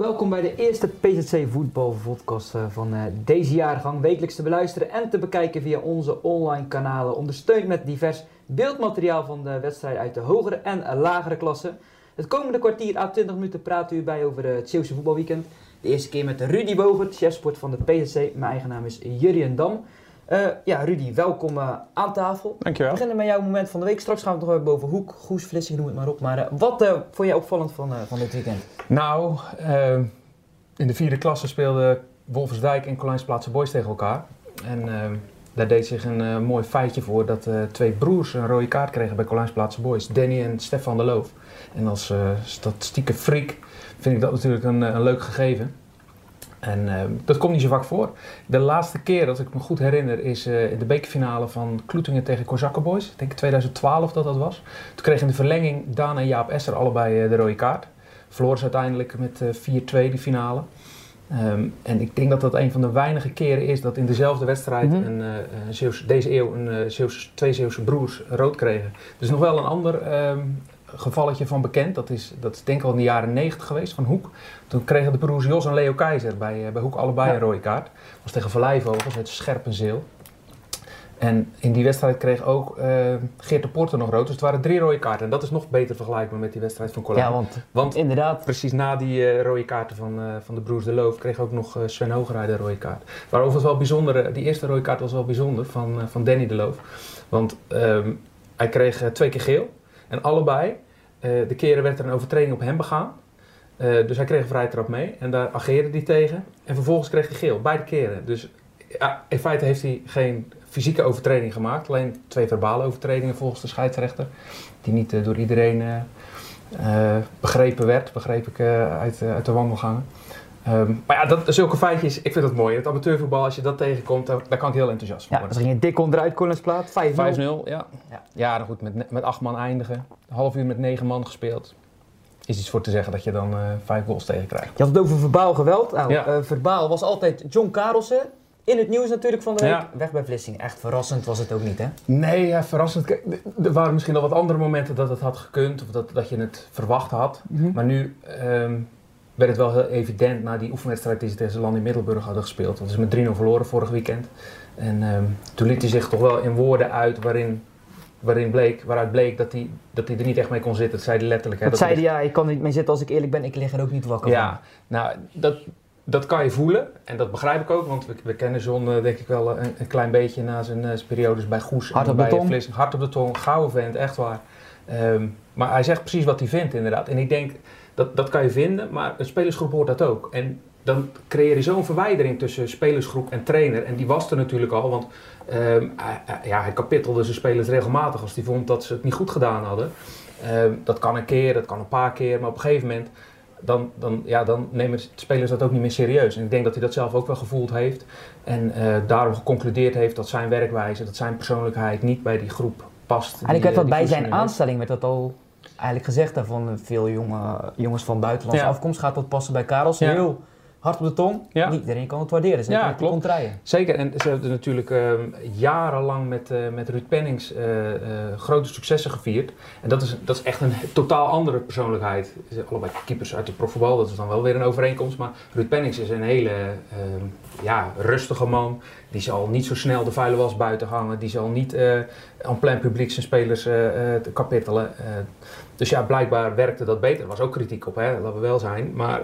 Welkom bij de eerste PZC voetbalpodcast eh, van eh, deze jaargang. Wekelijks te beluisteren en te bekijken via onze online kanalen. Ondersteund met divers beeldmateriaal van de wedstrijden uit de hogere en lagere klassen. Het komende kwartier à 20 minuten praten u bij over het Zeeuwse voetbalweekend. De eerste keer met Rudy Bogert, chefsport van de PZC. Mijn eigen naam is Jurien Dam. Uh, ja, Rudy, welkom uh, aan tafel. Dankjewel. We beginnen met jouw moment van de week. Straks gaan we het nog hebben over Hoek, Goes, Vlissing, noem het maar op. Maar uh, wat vond jij opvallend van, van dit weekend? Nou, in de vierde klasse speelden Wolversdijk en Colijnsplaatsen Boys tegen elkaar. En daar deed zich een mooi feitje voor dat twee broers een rode kaart kregen bij Colijnsplaatsen Boys. Danny en Stefan de Loof. En als statistieke freak vind ik dat natuurlijk een, een leuk gegeven. En uh, dat komt niet zo vaak voor. De laatste keer dat ik me goed herinner is uh, in de bekerfinale van Kloetingen tegen Kozakkenboys. Ik denk 2012 dat dat was. Toen kregen in de verlenging Daan en Jaap Esser allebei uh, de rode kaart. Verloren ze uiteindelijk met 4-2 die finale. Um, en ik denk dat dat een van de weinige keren is dat in dezelfde wedstrijd mm -hmm. een, deze eeuw een, twee Zeeuwse broers rood kregen. Dus nog wel een ander um, gevalletje van bekend. Dat is, dat is denk ik al in de jaren 90 geweest van Hoek. Toen kregen de broers Jos en Leo Keizer bij, uh, bij Hoek allebei ja. een rode kaart. Dat was tegen Valleivogels, het Scherpenzeel. En in die wedstrijd kreeg ook uh, Geert de Porter nog rood. Dus het waren drie rode kaarten. En dat is nog beter vergelijkbaar met die wedstrijd van Colijn. Ja, want, want inderdaad. Precies na die uh, rode kaarten van, uh, van de broers De Loof kreeg ook nog Sven Hogerij de rode kaart. Maar overigens wel bijzonder, die eerste rode kaart was wel bijzonder van, van Danny De Loof. Want um, hij kreeg twee keer geel. En allebei uh, de keren werd er een overtreding op hem begaan. Uh, dus hij kreeg een vrije trap mee en daar ageerde hij tegen. En vervolgens kreeg hij geel, beide keren. Dus in feite heeft hij geen fysieke overtreding gemaakt. Alleen twee verbale overtredingen volgens de scheidsrechter. Die niet uh, door iedereen begrepen werd, begreep ik uit de wandelgangen. Um, maar ja, dat, zulke feitjes, ik vind dat mooi. Het amateurvoetbal, als je dat tegenkomt, daar, daar kan ik heel enthousiast van ja, worden. Ja, ze gingen dik onderuit, Collinsplaat, 5-0. 5-0, ja. ja. Ja, dan goed, met, met acht man eindigen. Een half uur met negen man gespeeld. Is iets voor te zeggen dat je dan uh, vijf goals tegen krijgt. Je had het over verbaal geweld. Nou, ja. uh, verbaal was altijd John Karelsen. In het nieuws natuurlijk van de week. Ja. Weg bij Vlissingen. Echt verrassend was het ook niet, hè? Nee, ja, verrassend. Kijk, er waren misschien al wat andere momenten dat het had gekund. Of dat, dat je het verwacht had. Mm -hmm. Maar nu... Um, werd het wel heel evident na die oefenwedstrijd die ze tegen Land in Middelburg hadden gespeeld. Dat is met 3-0 verloren vorig weekend. En um, toen liet hij zich toch wel in woorden uit waarin, waarin bleek, waaruit bleek dat hij, dat hij er niet echt mee kon zitten. Dat zei hij letterlijk. Hè, dat zei hij, ja, ik kan er niet mee zitten als ik eerlijk ben, ik lig er ook niet wakker ja, van. nou, dat, dat kan je voelen en dat begrijp ik ook, want we, we kennen John uh, denk ik wel een, een, klein beetje na zijn uh, periodes bij Goes Hart en op bij de tong. Vlissingen. Hart op de tong, gouden vent, echt waar. Um, maar hij zegt precies wat hij vindt inderdaad. En ik denk, dat, dat kan je vinden, maar een spelersgroep hoort dat ook. En dan creëer je zo'n verwijdering tussen spelersgroep en trainer. En die was er natuurlijk al, want um, hij, ja, hij kapittelde zijn spelers regelmatig als hij vond dat ze het niet goed gedaan hadden. Um, dat kan een keer, dat kan een paar keer, maar op een gegeven moment dan, dan, ja, dan nemen spelers dat ook niet meer serieus. En ik denk dat hij dat zelf ook wel gevoeld heeft. En uh, daarom geconcludeerd heeft dat zijn werkwijze, dat zijn persoonlijkheid niet bij die groep past. En ik werd dat bij zijn aanstelling werd dat al eigenlijk gezegd daarvan veel jonge, jongens van buitenlandse afkomst gaat dat passen bij Karels. Heel hard op de tong. Ja. Niet iedereen kan het waarderen. Zeker ja, klopt. Zeker. En ze hebben natuurlijk uh, jarenlang met, uh, met Ruud Pennings uh, grote successen gevierd. En dat is, dat is echt een totaal andere persoonlijkheid. Allebei keepers uit de profvoetbal, dat is dan wel weer een overeenkomst. Maar Ruud Pennings is een hele ehm, ja, rustige man. Die zal niet zo snel de vuile was buiten hangen. Die zal niet aan plein publiek zijn spelers kapittelen. dus ja, blijkbaar werkte dat beter. Er was ook kritiek op, hè, laten we wel zijn. Maar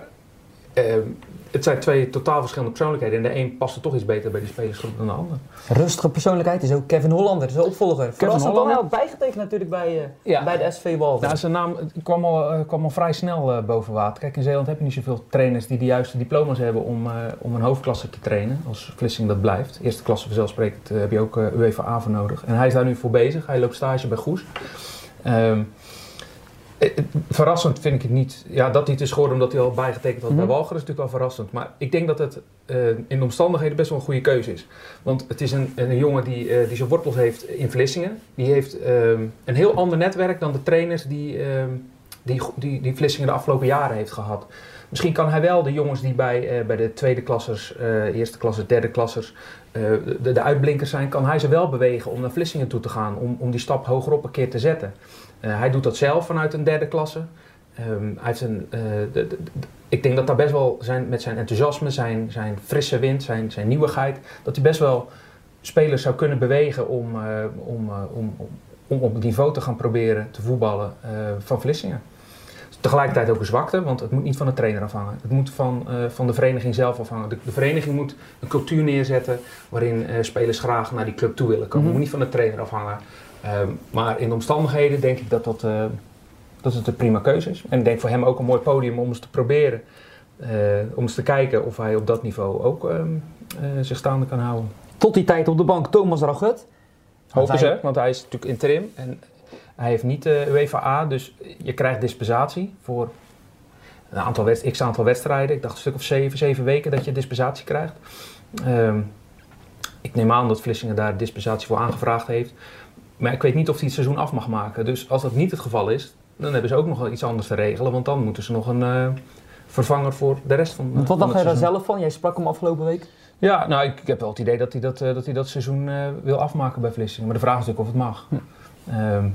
het zijn twee totaal verschillende persoonlijkheden. En de een past er toch iets beter bij die spelersgroep dan de ander. Rustige persoonlijkheid is ook Kevin Hollander, zijn opvolger. Kevin Hollander wel bijgetekend natuurlijk bij, uh, ja. bij de SV Walden. Ja, zijn naam kwam al, uh, kwam al vrij snel uh, boven water. Kijk, in Zeeland heb je niet zoveel trainers die de juiste diploma's hebben om, om een hoofdklasse te trainen. Als Vlissing dat blijft. Eerste klasse vanzelfsprekend heb je ook UEFA voor nodig. En hij is daar nu voor bezig. Hij loopt stage bij Goes. Um, Verrassend vind ik het niet. Ja, dat hij het is geworden omdat hij al bijgetekend had mm -hmm. bij Walger is natuurlijk wel verrassend. Maar ik denk dat het uh, in de omstandigheden best wel een goede keuze is. Want het is een, een jongen die, uh, die zijn wortels heeft in Vlissingen. Die heeft uh, een heel ander netwerk dan de trainers die, die, die, die Vlissingen de afgelopen jaren heeft gehad. Misschien kan hij wel de jongens die bij, bij de tweede klassers, eerste klassers, derde klassers de, de uitblinkers zijn, kan hij ze wel bewegen om naar Vlissingen toe te gaan. Om, om die stap hogerop een keer te zetten. Uh, hij doet dat zelf vanuit een derde klasse. Ehm, hij heeft een, eh, de- de- de- ik denk dat daar best wel zijn, met zijn enthousiasme, zijn, zijn frisse wind, zijn, zijn nieuwigheid, dat hij best wel spelers zou kunnen bewegen om, eh, om, eh, om, om, om op het niveau te gaan proberen te voetballen eh, van Vlissingen. Tegelijkertijd ook een zwakte, want het moet niet van de trainer afhangen. Het moet van, eh, van de vereniging zelf afhangen. De, de vereniging moet een cultuur neerzetten waarin eh, spelers graag naar die club toe willen komen. Mhm. Het moet niet van de trainer afhangen. Ehm, maar in de omstandigheden denk ik dat, dat, eh, dat het een prima keuze is. En ik denk voor hem ook een mooi podium om eens te proberen. eh, om eens te kijken of hij op dat niveau ook ehm, eh, zich staande kan houden. Tot die tijd op de bank Thomas Ragut. Hopen hij- ze, want hij is natuurlijk interim. En hij heeft niet de UEFA A, dus je krijgt dispensatie voor een aantal wedst- x aantal wedstrijden. Ik dacht een stuk of zeven, zeven weken dat je dispensatie krijgt. Ehm, ik neem aan dat Vlissingen daar dispensatie voor aangevraagd heeft. Maar ik weet niet of hij het seizoen af mag maken. Dus als dat niet het geval is, dan hebben ze ook nog wel iets anders te regelen. Want dan moeten ze nog een eh, vervanger voor de rest van, Want wat dacht jij daar zelf van? Jij sprak hem afgelopen week. Ja, nou, ik, ik heb wel het idee dat hij dat, eh, dat, hij dat seizoen eh, wil afmaken bij Vlissingen. Maar de vraag is natuurlijk of het mag. Ehm,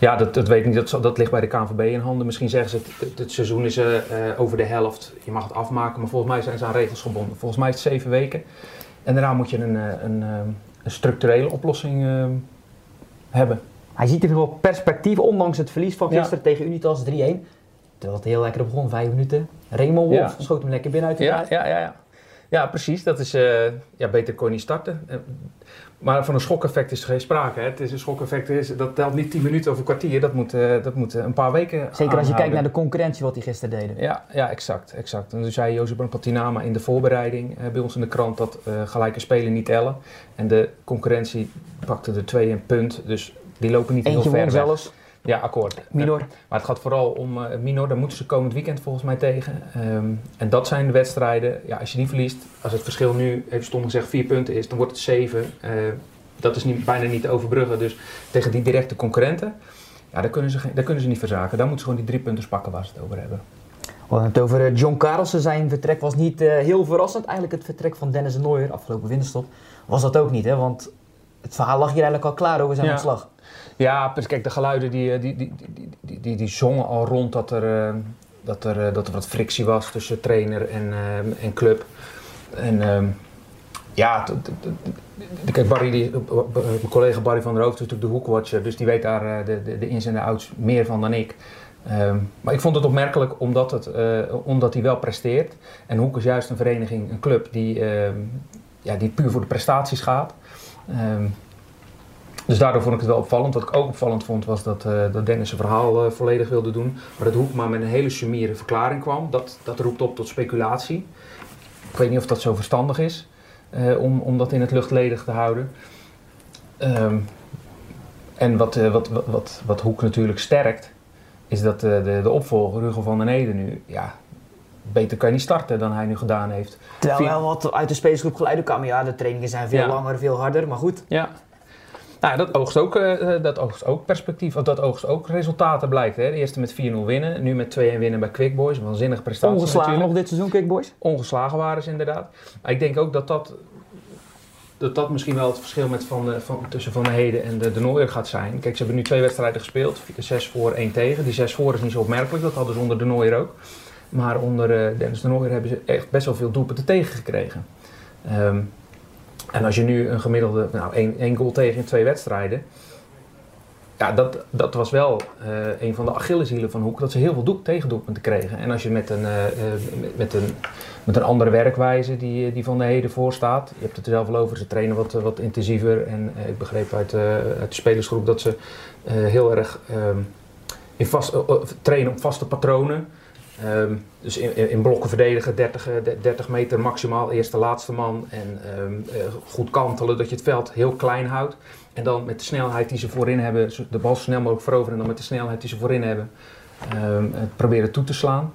ja, dat, dat weet ik niet. Dat, dat ligt bij de KNVB in handen. Misschien zeggen ze, het, het, het seizoen is eh, eh, over de helft. Je mag het afmaken. Maar volgens mij zijn ze aan regels gebonden. Volgens mij is het zeven weken. En daarna moet je een, eh, een, eh, een structurele oplossing eh, hebben. Hij ziet er wel perspectief, ondanks het verlies van Ja. gisteren tegen Unitas 3-1. Terwijl het heel lekker begon, vijf minuten. Raymond Wolf Ja. schoot hem lekker binnen uit de Ja, ja, ja, ja. Ja, precies. Dat is, eh, ja, beter kon je niet starten. Eh, Maar van een schokeffect is er geen sprake. Hè. Het is een schokeffect, is, dat telt niet 10 minuten of een kwartier. Dat moet, eh, dat moet een paar weken Zeker als je kijkt naar de concurrentie wat hij gisteren deden. Ja, ja exact, exact. En toen zei Jozef Patinama in de voorbereiding bij ons in de krant dat gelijke spelen niet tellen. En de concurrentie pakte er twee een punt, dus die lopen niet Eentje heel ver won weg. zelfs, Ja, akkoord. Minor. Maar het gaat vooral om eh, Minor, daar moeten ze komend weekend volgens mij tegen. Ehm, en dat zijn de wedstrijden, ja, als je die verliest, als het verschil nu, even stom gezegd, vier punten is, dan wordt het zeven. Eh, dat is niet, bijna niet te overbruggen. Dus tegen die directe concurrenten, ja, daar, kunnen ze daar kunnen ze niet verzaken. Daar moeten ze gewoon die drie punten pakken waar ze het over hebben. We hadden het over eh, John Carlsen. Zijn vertrek was niet eh, heel verrassend. Eigenlijk het vertrek van Dennis de Nooijer afgelopen winterstop was dat ook niet. Hè? Want het verhaal lag hier eigenlijk al klaar over zijn Ja. ontslag. Ja, kijk, de geluiden die, eh, die, die, die, die, die, die zongen al rond dat er, eh, dat, er, eh, dat er wat frictie was tussen trainer en, en club. En ehm, ja, kijk, Barry, die, mijn collega Barry van der Hoofd is natuurlijk de hoekwatcher, dus die weet daar de, de, de ins en de outs meer van dan ik. Ehm, maar ik vond het opmerkelijk omdat, het, omdat hij wel presteert. En Hoek is juist een vereniging, een club die, ehm, ja, die puur voor de prestaties gaat. Dus daardoor vond ik het wel opvallend. Wat ik ook opvallend vond was dat, eh, dat Dennis zijn verhaal eh, volledig wilde doen. Maar dat Hoek maar met een hele sumiere verklaring kwam. Dat, dat roept op tot speculatie. Ik weet niet of dat zo verstandig is eh, om, om dat in het luchtledig te houden. Ehm, en wat, wat, wat, wat, wat Hoek natuurlijk sterkt, is dat de, de opvolger, Hugo van den Ede nu, ja, beter kan je niet starten dan hij nu gedaan heeft. Terwijl wel wat uit de spelersgroep geluiden kwamen. Ja, de trainingen zijn veel Ja. langer, veel harder. Maar goed, Ja. Nou, dat oogst ook, eh, eh, dat oogst ook perspectief, of dat oogst ook resultaten blijkt. Hè. De eerste met 4-0 winnen, nu met 2-1 winnen bij Quick Boys. Een waanzinnige prestatie ongeslagen natuurlijk. nog dit seizoen, Kickboys. Ongeslagen waren ze inderdaad. Maar ik denk ook dat dat, dat, dat misschien wel het verschil met van de, van, tussen Van de Heden en de, de Nooier gaat zijn. Kijk, ze hebben nu twee wedstrijden gespeeld, 6 voor, 1 tegen. Die 6 voor is niet zo opmerkelijk, dat hadden ze onder de Nooier ook. Maar onder eh, Dennis de Nooier hebben ze echt best wel veel doelpunten tegengekregen. Ehm, en als je nu een gemiddelde, nou één, één goal tegen in twee wedstrijden. Ja, dat, dat was wel eh, een van de Achilleshielen van Hoek, dat ze heel veel doel, tegendoelpunten kregen. En als je met een, eh, eh, met, met een, met een andere werkwijze die, die van de heden voor staat, je hebt het er zelf al over, ze trainen wat, wat intensiever. En ik begreep uit, uit de spelersgroep dat ze heel erg ehm, in vast, trainen op vaste patronen. Ehm, dus in, blokken verdedigen, 30, eh, de- 30 meter maximaal, eerste laatste man. En ehm, eh, goed kantelen, dat je het veld heel klein houdt. En dan met de snelheid die ze voorin hebben, de bal zo snel mogelijk veroveren. En dan met de snelheid die ze voorin hebben, ehm, het proberen toe te slaan.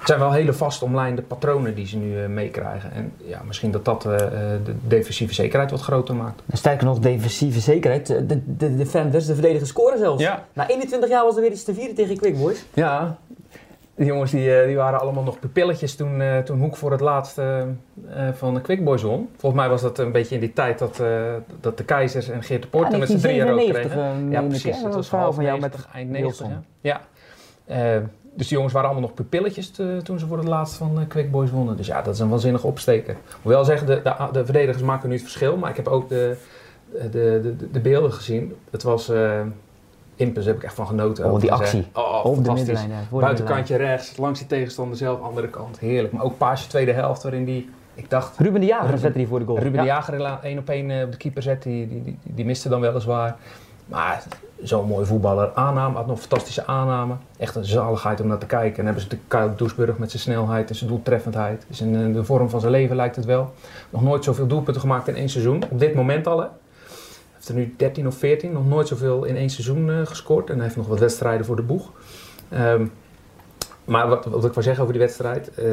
Het zijn wel hele vast omlijnde patronen die ze nu eh, meekrijgen. En ja, misschien dat dat eh, eh, de defensieve zekerheid wat groter maakt. Sterker nog, defensieve zekerheid. De, de, de defenders, de verdedigers scoren zelfs. Ja, Na 21 jaar was er weer iets te vieren tegen Quickboys. Ja, Die jongens die, die waren allemaal nog pupilletjes toen, toen Hoek voor het laatst van de Quick Boys won. Volgens mij was dat een beetje in die tijd dat, dat de Keizers en Geert de Poorten met z'n drieën rood kregen. Ja, precies. Dat was verhaal half van jou 90, met eind 90. Wilson. Ja. ja. Dus die jongens waren allemaal nog pupilletjes te- toen ze voor het laatst van eh, Quick Boys wonnen. Dus ja, dat is een waanzinnige opsteker. Hoewel zeggen, de, de, de verdedigers maken nu het verschil. Maar ik heb ook de, de, de, de, de beelden gezien. Het was... Impus heb ik echt van genoten. Oh, die actie. Oh, Op de middenlijn. Buitenkantje rechts, langs die tegenstander zelf, andere kant. Heerlijk. Maar ook paasje tweede helft waarin die, ik dacht. Ruben de Jager Ruben- zette die voor de goal. Ruben Ja. de Jager één op één eh, op de keeper zet, die, die, die, die miste dan weliswaar. Maar zo'n mooie voetballer. Aanname, had nog een fantastische aanname. Echt een zaligheid om naar te kijken. En hebben ze de Kyle Doesburg met zijn snelheid en zijn doeltreffendheid. Dus in eh, de vorm van zijn leven lijkt het wel. Nog nooit zoveel doelpunten gemaakt in één seizoen. Op dit moment al hè. Heeft er nu 13 of 14. Nog nooit zoveel in één seizoen eh, gescoord. En hij heeft nog wat wedstrijden voor de boeg. Ehm, maar wat, wat ik wil zeggen over die wedstrijd. eh,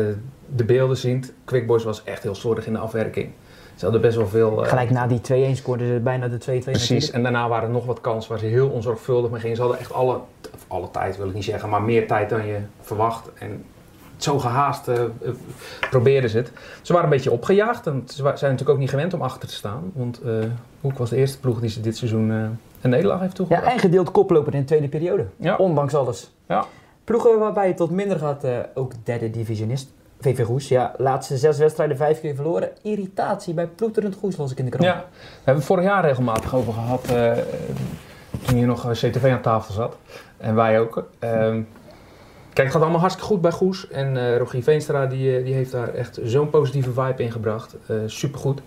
de beelden zien. Quick Boys was echt heel slordig in de afwerking. Ze hadden best wel veel... eh, Gelijk na die 2-1 scoorden ze bijna de 2-2 Precies, natuurlijk. en daarna waren er nog wat kansen waar ze heel onzorgvuldig mee gingen. Ze hadden echt alle, alle tijd wil ik niet zeggen, maar meer tijd dan je verwacht. En zo gehaast eh, probeerden ze het. Ze waren een beetje opgejaagd en ze zijn natuurlijk ook niet gewend om achter te staan. Want eh Hoek was de eerste ploeg die ze dit seizoen eh, een nederlaag heeft Ja, toegebracht. en gedeeld koploper in de tweede periode. Ja. Ondanks alles. Ja. Ploegen waarbij het tot minder gaat, ook derde divisionist. VV Goes, ja, laatste zes wedstrijden vijf keer verloren. Irritatie bij ploeterend Goes, las ik in de krant. Ja, daar hebben we vorig jaar regelmatig over gehad. eh, toen hier nog eh, CTV aan tafel zat. En wij ook. Ehm, kijk, het gaat allemaal hartstikke goed bij Goes. En eh Rogier Veenstra die, die heeft daar echt zo'n positieve vibe in gebracht. Eh supergoed.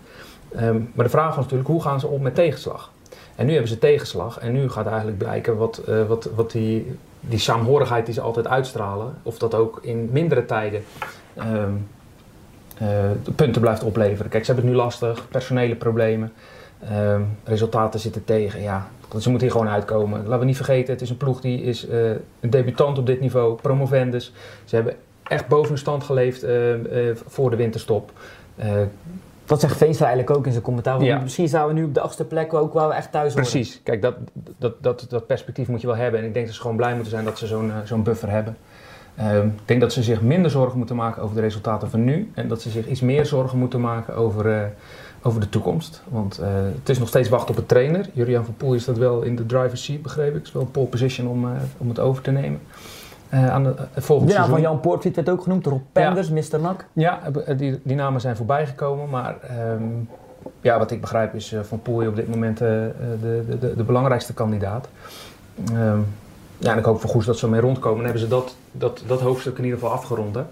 Ehm, maar de vraag was natuurlijk, hoe gaan ze om met tegenslag? En nu hebben ze tegenslag. En nu gaat eigenlijk blijken wat, wat, wat die, die saamhorigheid die ze altijd uitstralen... of dat ook in mindere tijden... ehm, eh, de punten blijft opleveren. Kijk, ze hebben het nu lastig, personele problemen. Ehm, resultaten zitten tegen. Ja, ze moeten hier gewoon uitkomen. Laten we niet vergeten, het is een ploeg die is eh, een debutant op dit niveau, promovendus. Ze hebben echt boven hun stand geleefd eh, voor de winterstop. Dat zegt Veenstra eigenlijk ook in zijn commentaar. Ja. Misschien staan we nu op de achtste plek ook waar we echt thuis horen. precies, kijk, dat, dat, dat, dat perspectief moet je wel hebben. En ik denk dat ze gewoon blij moeten zijn dat ze zo'n zo'n buffer hebben. Ehm, ik denk dat ze zich minder zorgen moeten maken over de resultaten van nu. En dat ze zich iets meer zorgen moeten maken over, eh, over de toekomst. Want eh, het is nog steeds wachten op een trainer. Juriaan van Poel is dat wel in de driver's seat, begreep ik. Het is wel een pole position om, eh, om het over te nemen. Aan de, uh, volgend De naam seizoen. van Jan Poortvliet werd ook genoemd. Rob Penders, Mr. Nak. Ja, die, die namen zijn voorbij gekomen. Maar ehm, ja, wat ik begrijp is Van Poel op dit moment de, de, de, de belangrijkste kandidaat. Ehm, ja, en ik hoop voor Goes dat ze ermee rondkomen. Dan hebben ze dat, dat, dat hoofdstuk in ieder geval afgerond. Hè?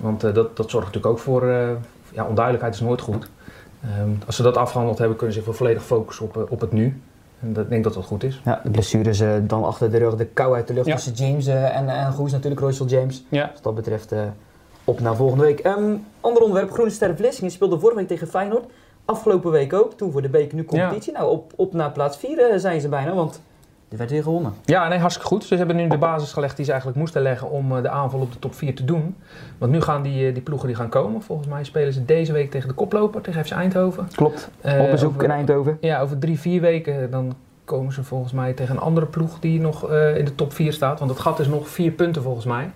Want eh, dat, dat zorgt natuurlijk ook voor... eh, ja, onduidelijkheid is nooit goed. Ehm, als ze dat afgehandeld hebben, kunnen ze zich volledig focussen op, eh, op het nu. En dat, ik denk dat dat goed is. Ja, de blessures eh, dan achter de rug. De kou uit de lucht Ja. tussen James eh, en, en Goes natuurlijk. Royce James. Ja. Wat dat betreft eh, op naar volgende week. Ehm, ander onderwerp. Groene Ster Vlissingen speelde vorige week tegen Feyenoord. Afgelopen week ook. Toen voor de beker, nu competitie. Nou, op, op naar plaats 4 zijn ze bijna. Want er werd weer gewonnen. Ja, nee, hartstikke goed. Ze hebben nu de basis gelegd die ze eigenlijk moesten leggen om eh, de aanval op de top 4 te doen. Want nu gaan die, eh, die ploegen die gaan komen. Volgens mij spelen ze deze week tegen de koploper, tegen FC Eindhoven. Klopt. Eh, op bezoek over- in Eindhoven. Ja, over drie, vier weken dan komen ze volgens mij tegen een andere ploeg die nog eh, in de top 4 staat. Want het gat is nog vier punten volgens mij.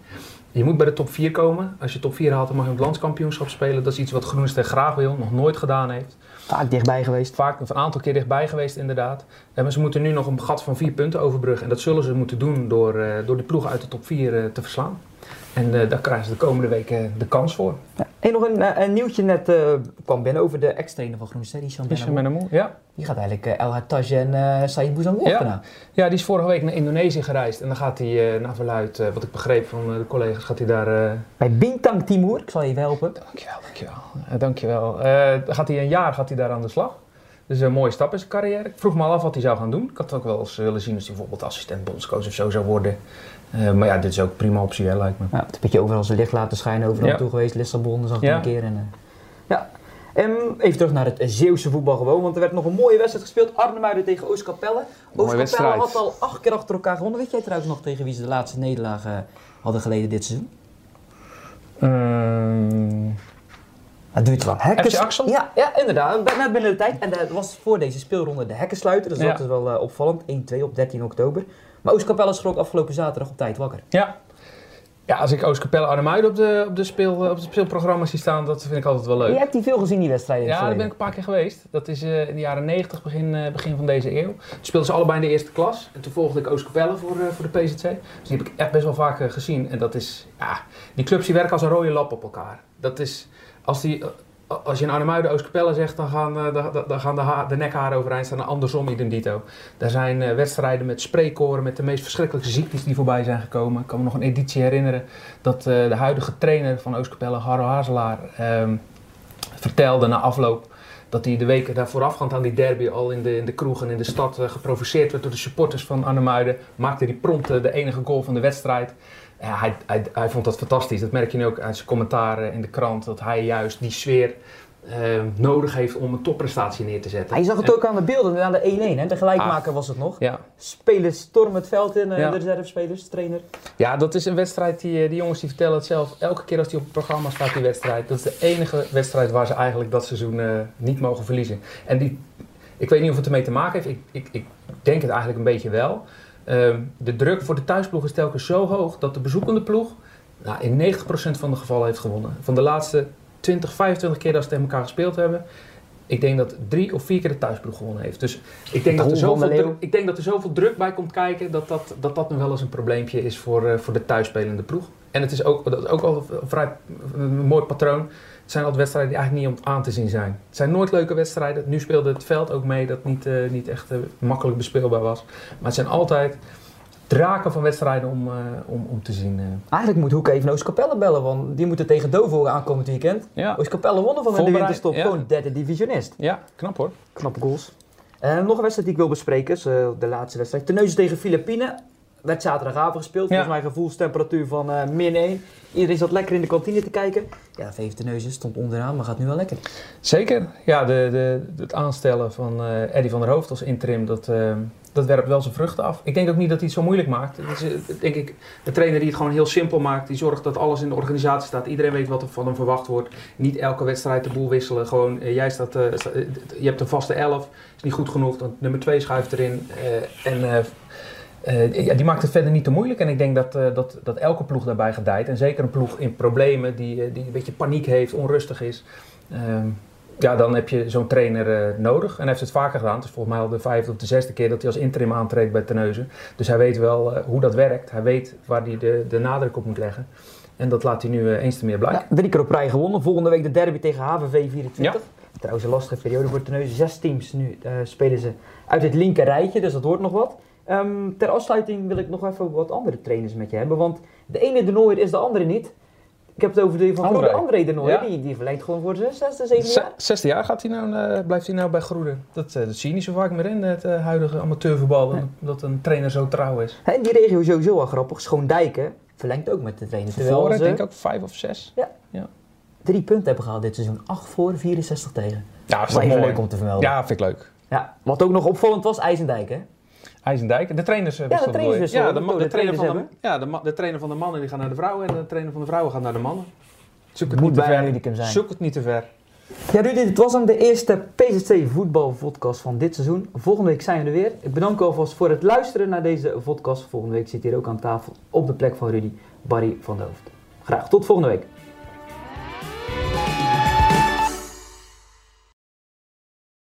Je moet bij de top 4 komen. Als je top 4 haalt, dan mag je op het landskampioenschap spelen. Dat is iets wat Groenster graag wil, nog nooit gedaan heeft. Vaak dichtbij geweest. Vaak een aantal keer dichtbij geweest, inderdaad. Eh, maar ze moeten nu nog een gat van vier punten overbruggen. En dat zullen ze moeten doen door, eh, door de ploegen uit de top 4 eh, te verslaan. En eh, daar krijgen ze de komende weken de kans voor. Ja. En nog een, eh, een nieuwtje net eh, kwam binnen over de ex-trainer van Groene Ster. Hisham Is moe? Ja. Die gaat eigenlijk eh, El Hataj en eh Said Bouzangour Ja. ja, die is vorige week naar Indonesië gereisd. En dan gaat hij, naar verluid, wat ik begreep van de collega's, gaat hij daar... Bij Bintang Timur. Ik zal je even helpen. Dankjewel, dankjewel. Uh, dankjewel. Dan gaat hij een jaar gaat hij daar aan de slag. Dus een mooie stap in zijn carrière. Ik vroeg me al af wat hij zou gaan doen. Ik had ook wel eens willen zien als hij bijvoorbeeld assistent bondscoach of zo zou worden. Eh, maar ja, dit is ook een prima optie, hè, lijkt me. Ja, het is een beetje overal zijn licht laten schijnen. Overal Ja. toe geweest. Lissabon zag ik Ja. een keer. En, eh, ja. Ehm, even terug naar het Zeeuwse voetbal gewoon. Want er werd nog een mooie wedstrijd gespeeld. Arnhemuiden tegen Oostkapelle. Oostkapelle had al acht keer achter elkaar gewonnen. Weet jij trouwens nog tegen wie ze de laatste nederlaag eh, hadden geleden dit seizoen? Ehm, Dat duurt wel. Hekken- Axel? Ja, ja, inderdaad. Net binnen de tijd. En dat was voor deze speelronde de hekkensluiter. Dus Ja. dat is wel opvallend. 1-2 op 13 oktober. Maar Oostkapelle schrok afgelopen zaterdag op tijd wakker. ja. Ja, als ik Oostkapelle Arnhemuiden op, de, op, de speel, op het speelprogramma zie staan, dat vind ik altijd wel leuk. Je hebt die veel gezien, die wedstrijden? Ja, daar ben ik een paar keer geweest. Dat is uh, in de jaren 90, begin, uh, begin van deze eeuw. Toen speelden ze allebei in de eerste klas. En toen volgde ik Oostkapelle voor, uh, voor de PZC. Dus die heb ik echt best wel vaak gezien. En dat is, ja, die clubs die werken als een rode lap op elkaar. Dat is, als die als je in Arnhemuiden Oostkapelle zegt, dan gaan, uh, dan gaan de, de nekharen overeind staan. Andersom idem dito. Er zijn uh, wedstrijden met spreekkoren, met de meest verschrikkelijke ziektes die voorbij zijn gekomen. Ik kan me nog een editie herinneren dat uh, de huidige trainer van Oostkapelle, Harro Hazelaar, um, vertelde na afloop dat hij de weken daar voorafgaand aan die derby al in de, in de kroeg en in de stad geprovoceerd werd door de supporters van Arnhemuiden. Maakte hij prompt de enige goal van de wedstrijd. Ja, hij, hij, hij, vond dat fantastisch. Dat merk je nu ook uit zijn commentaren in de krant. Dat hij juist die sfeer uh, nodig heeft om een topprestatie neer te zetten. Hij zag het en, ook aan de beelden, aan de 1-1. De gelijkmaker ah, was het nog. Ja. Spelers stormen het veld in, uh, ja. de reservespelers, trainer. Ja, dat is een wedstrijd, die, die jongens die vertellen het zelf. Elke keer als die op het programma staat, die wedstrijd. Dat is de enige wedstrijd waar ze eigenlijk dat seizoen uh, niet mogen verliezen. En die, ik weet niet of het ermee te maken heeft. Ik, ik, ik denk het eigenlijk een beetje wel. Uh, de druk voor de thuisploeg is telkens zo hoog dat de bezoekende ploeg nou, in 90% van de gevallen heeft gewonnen. Van de laatste 20, 25 keer dat ze tegen elkaar gespeeld hebben, ik denk dat drie of vier keer de thuisploeg gewonnen heeft. Dus ik denk, dat er, zoveel druk, ik denk dat er zoveel druk bij komt kijken dat dat, dat, dat nog wel eens een probleempje is voor, uh, voor de thuisspelende ploeg. En het is ook, dat is ook al een vrij een mooi patroon. Het zijn altijd wedstrijden die eigenlijk niet om aan te zien zijn. Het zijn nooit leuke wedstrijden. Nu speelde het veld ook mee dat niet, uh, niet echt uh, makkelijk bespeelbaar was. Maar het zijn altijd draken van wedstrijden om, uh, om, om te zien. Eigenlijk moet Hoek even Oostkapelle bellen, want die moeten tegen Dovo aankomend weekend. Ja. Oostkapelle wonnen van de winterstop, ja. gewoon derde divisionist. Ja, knap hoor. Knappe goals. Uh, nog een wedstrijd die ik wil bespreken, is de laatste wedstrijd. Terneuzen tegen Filipine werd zaterdagavond gespeeld. Volgens mij gevoelstemperatuur van uh, min 1. Iedereen zat lekker in de kantine te kijken. Ja, VV Neuzen stond onderaan, maar gaat nu wel lekker. Zeker. Ja, de, de, het aanstellen van uh, Eddie van der Hoofd als interim, dat, uh, dat werpt wel zijn vruchten af. Ik denk ook niet dat hij het zo moeilijk maakt. Het is denk ik de trainer die het gewoon heel simpel maakt. Die zorgt dat alles in de organisatie staat. Iedereen weet wat er van hem verwacht wordt. Niet elke wedstrijd de boel wisselen. Gewoon, jij staat, je hebt een vaste elf. Is niet goed genoeg. Dan nummer 2 schuift erin. en uh, ja, die maakt het verder niet te moeilijk. En ik denk dat, uh, dat, dat elke ploeg daarbij gedijt. En zeker een ploeg in problemen, die, uh, die een beetje paniek heeft, onrustig is. Ehm, ja, dan heb je zo'n trainer nodig. En hij heeft het vaker gedaan. Het is volgens mij al de vijfde of de zesde keer dat hij als interim aantreedt bij Terneuzen. Dus hij weet wel hoe dat werkt. Hij weet waar hij de, de nadruk op moet leggen. En dat laat hij nu eens te meer blijken. Ja, drie keer op rij gewonnen. Volgende week de derby tegen HVV 24. Ja. Trouwens een lastige periode voor Terneuzen. Zes teams nu spelen ze uit het linker rijtje, dus dat wordt nog wat. Um, ter afsluiting wil ik nog even wat andere trainers met je hebben. Want de ene de Nooier is de andere niet. Ik heb het over de van André de Nooier. Ja. Die, die verlengt gewoon voor zijn zesde, zevende jaar. Zesde jaar gaat hij nou, uh, blijft hij nou bij Groede. Dat, uh, dat zie je niet zo vaak meer in het uh, huidige amateurvoetbal. Nee. Dat een trainer zo trouw is. En die regio is sowieso wel grappig. Schoondijken verlengt ook met de trainer. Terwijl ze, denk ik ook vijf of zes. Ja. ja. Drie punten hebben gehaald dit seizoen. 8 voor, 64 tegen. Ja, dat is even mooi. leuk om te vermelden. Ja, vind ik leuk. Ja, wat ook nog opvallend was, IJsendijk hè? IJsendijk, de trainers ja, de trainers ja, de, de, de, trainer van de, ja de, de, trainer van de mannen die gaat naar de vrouwen en de trainer van de vrouwen gaat naar de mannen. Zoek het, niet te ver. Zijn. Zoek het niet te ver. Ja, Rudy, dit was dan de eerste PZC voetbalpodcast van dit seizoen. Volgende week zijn we er weer. Ik bedank u alvast voor het luisteren naar deze podcast. Volgende week zit hier ook aan tafel op de plek van Rudy, Barry van de Hoofd. Graag tot volgende week.